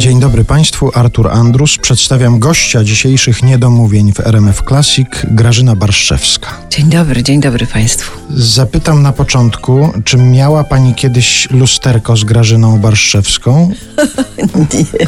Dzień dobry Państwu, Artur Andrus. Przedstawiam gościa dzisiejszych niedomówień w RMF Classic, Grażyna Barszczewska. Dzień dobry, dzień dobry Państwu. Zapytam na początku, czy miała Pani kiedyś lusterko z Grażyną Barszczewską? Nie,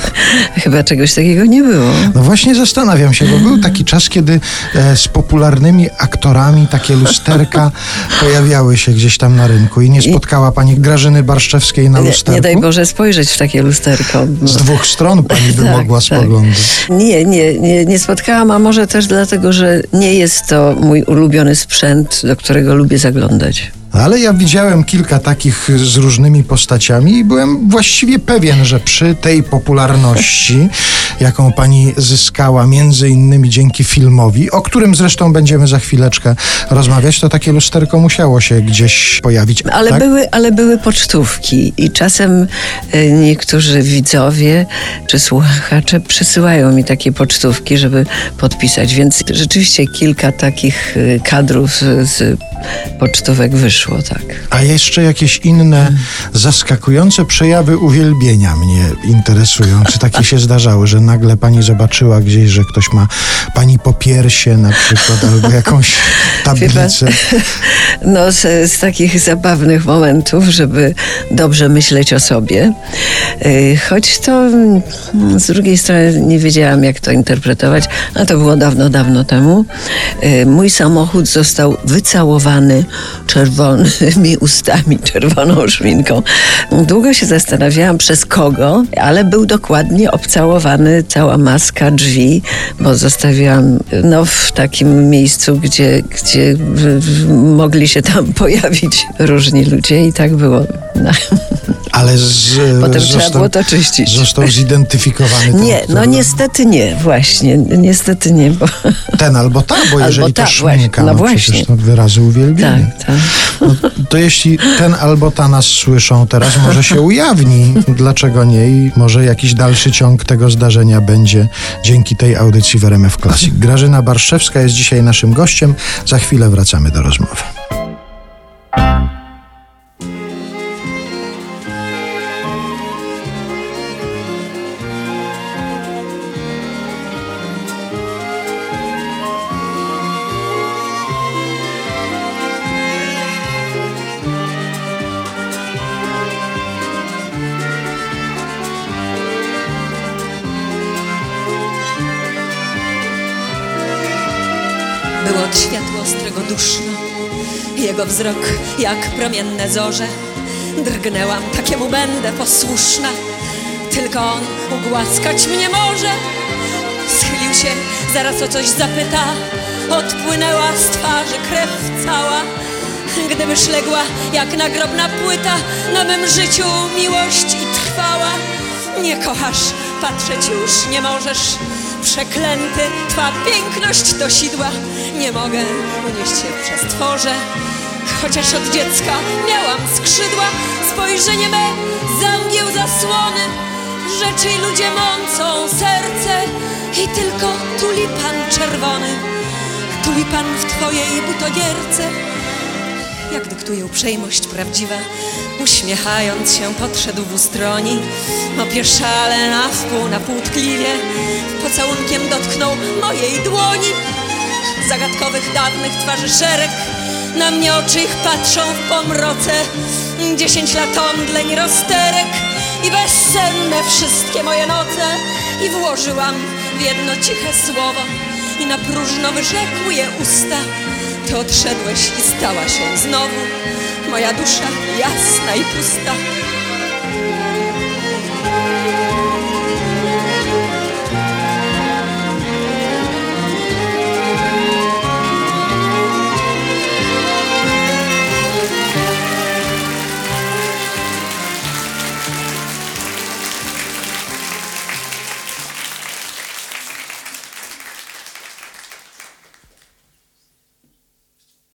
chyba czegoś takiego nie było. No właśnie zastanawiam się, bo był taki czas, kiedy e, z popularnymi aktorami takie lusterka pojawiały się gdzieś tam na rynku i nie spotkała Pani Grażyny Barszczewskiej na Nie, lusterku? nie daj Boże spojrzeć w takie lusterko. Z dwóch stron Pani by Tak, mogła tak. spoglądać. Nie, nie, nie, nie spotkałam, a może też dlatego, że nie jest to mój ulubiony sprzęt, do którego lubię zaglądać. Ale ja widziałem kilka takich z różnymi postaciami i byłem właściwie pewien, że przy tej popularności, jaką pani zyskała między innymi dzięki filmowi, o którym zresztą będziemy za chwileczkę rozmawiać, to takie lusterko musiało się gdzieś pojawić. Ale, tak? były, ale były pocztówki i czasem e, niektórzy widzowie czy słuchacze przysyłają mi takie pocztówki, żeby podpisać, więc rzeczywiście kilka takich e, kadrów z, z pocztówek wyszło, tak. A jeszcze jakieś inne zaskakujące przejawy uwielbienia mnie interesują. Czy takie się zdarzały, że nagle pani zobaczyła gdzieś, że ktoś ma pani popiersie na przykład, albo jakąś tablicę? No, z, z takich zabawnych momentów, żeby dobrze myśleć o sobie. Yy, Choć to mm, z drugiej strony nie wiedziałam, jak to interpretować, a to było dawno, dawno temu. Yy, Mój samochód został wycałowany czerwonymi ustami, czerwoną szminką. Długo się zastanawiałam, przez kogo, ale był dokładnie obcałowany cała maska drzwi, bo zostawiłam no, w takim miejscu, gdzie, gdzie mogli się tam pojawić różni ludzie i tak było. No. Ale z, Potem trzeba było to czyścić. Został zidentyfikowany ten, Nie, no niestety nie, właśnie, niestety nie, bo Ten albo ta, bo jeżeli ta, to szminka, właśnie, no no właśnie. to wyrazy uwielbienia. tak, tak. No, to jeśli ten albo ta nas słyszą teraz, może się ujawni. Dlaczego nie? I może jakiś dalszy ciąg tego zdarzenia będzie dzięki tej audycji w RMF Classic. Grażyna Barszczewska jest dzisiaj naszym gościem. Za chwilę wracamy do rozmowy. Było od światła ostrego duszno, jego wzrok jak promienne zorze. Drgnęłam, takiemu będę posłuszna, tylko on ugłaskać mnie może. Schylił się, zaraz o coś zapyta, odpłynęła z twarzy krew cała. Gdyby szległa jak nagrobna płyta, na mym życiu miłość i trwała. Nie kochasz, patrzeć już nie możesz. Przeklęty, twa piękność do sidła. Nie mogę unieść się przez tworze. Chociaż od dziecka miałam skrzydła, spojrzenie me zamgieł zasłony. Rzeczy i ludzie mącą serce i tylko tulipan czerwony. Tulipan w twojej butogierce jak dyktuje uprzejmość prawdziwa. Uśmiechając się podszedł w ustroni, opieszale na wpół, na pół tkliwie. Pocałunkiem dotknął mojej dłoni. Zagadkowych, dawnych twarzy szereg, na mnie oczy ich patrzą w pomroce. Dziesięć lat omdleń, rozterek i bezsenne wszystkie moje noce. I włożyłam w jedno ciche słowo i na próżno wyrzekły je usta. Ty odszedłeś i stała się znowu moja dusza jasna i pusta.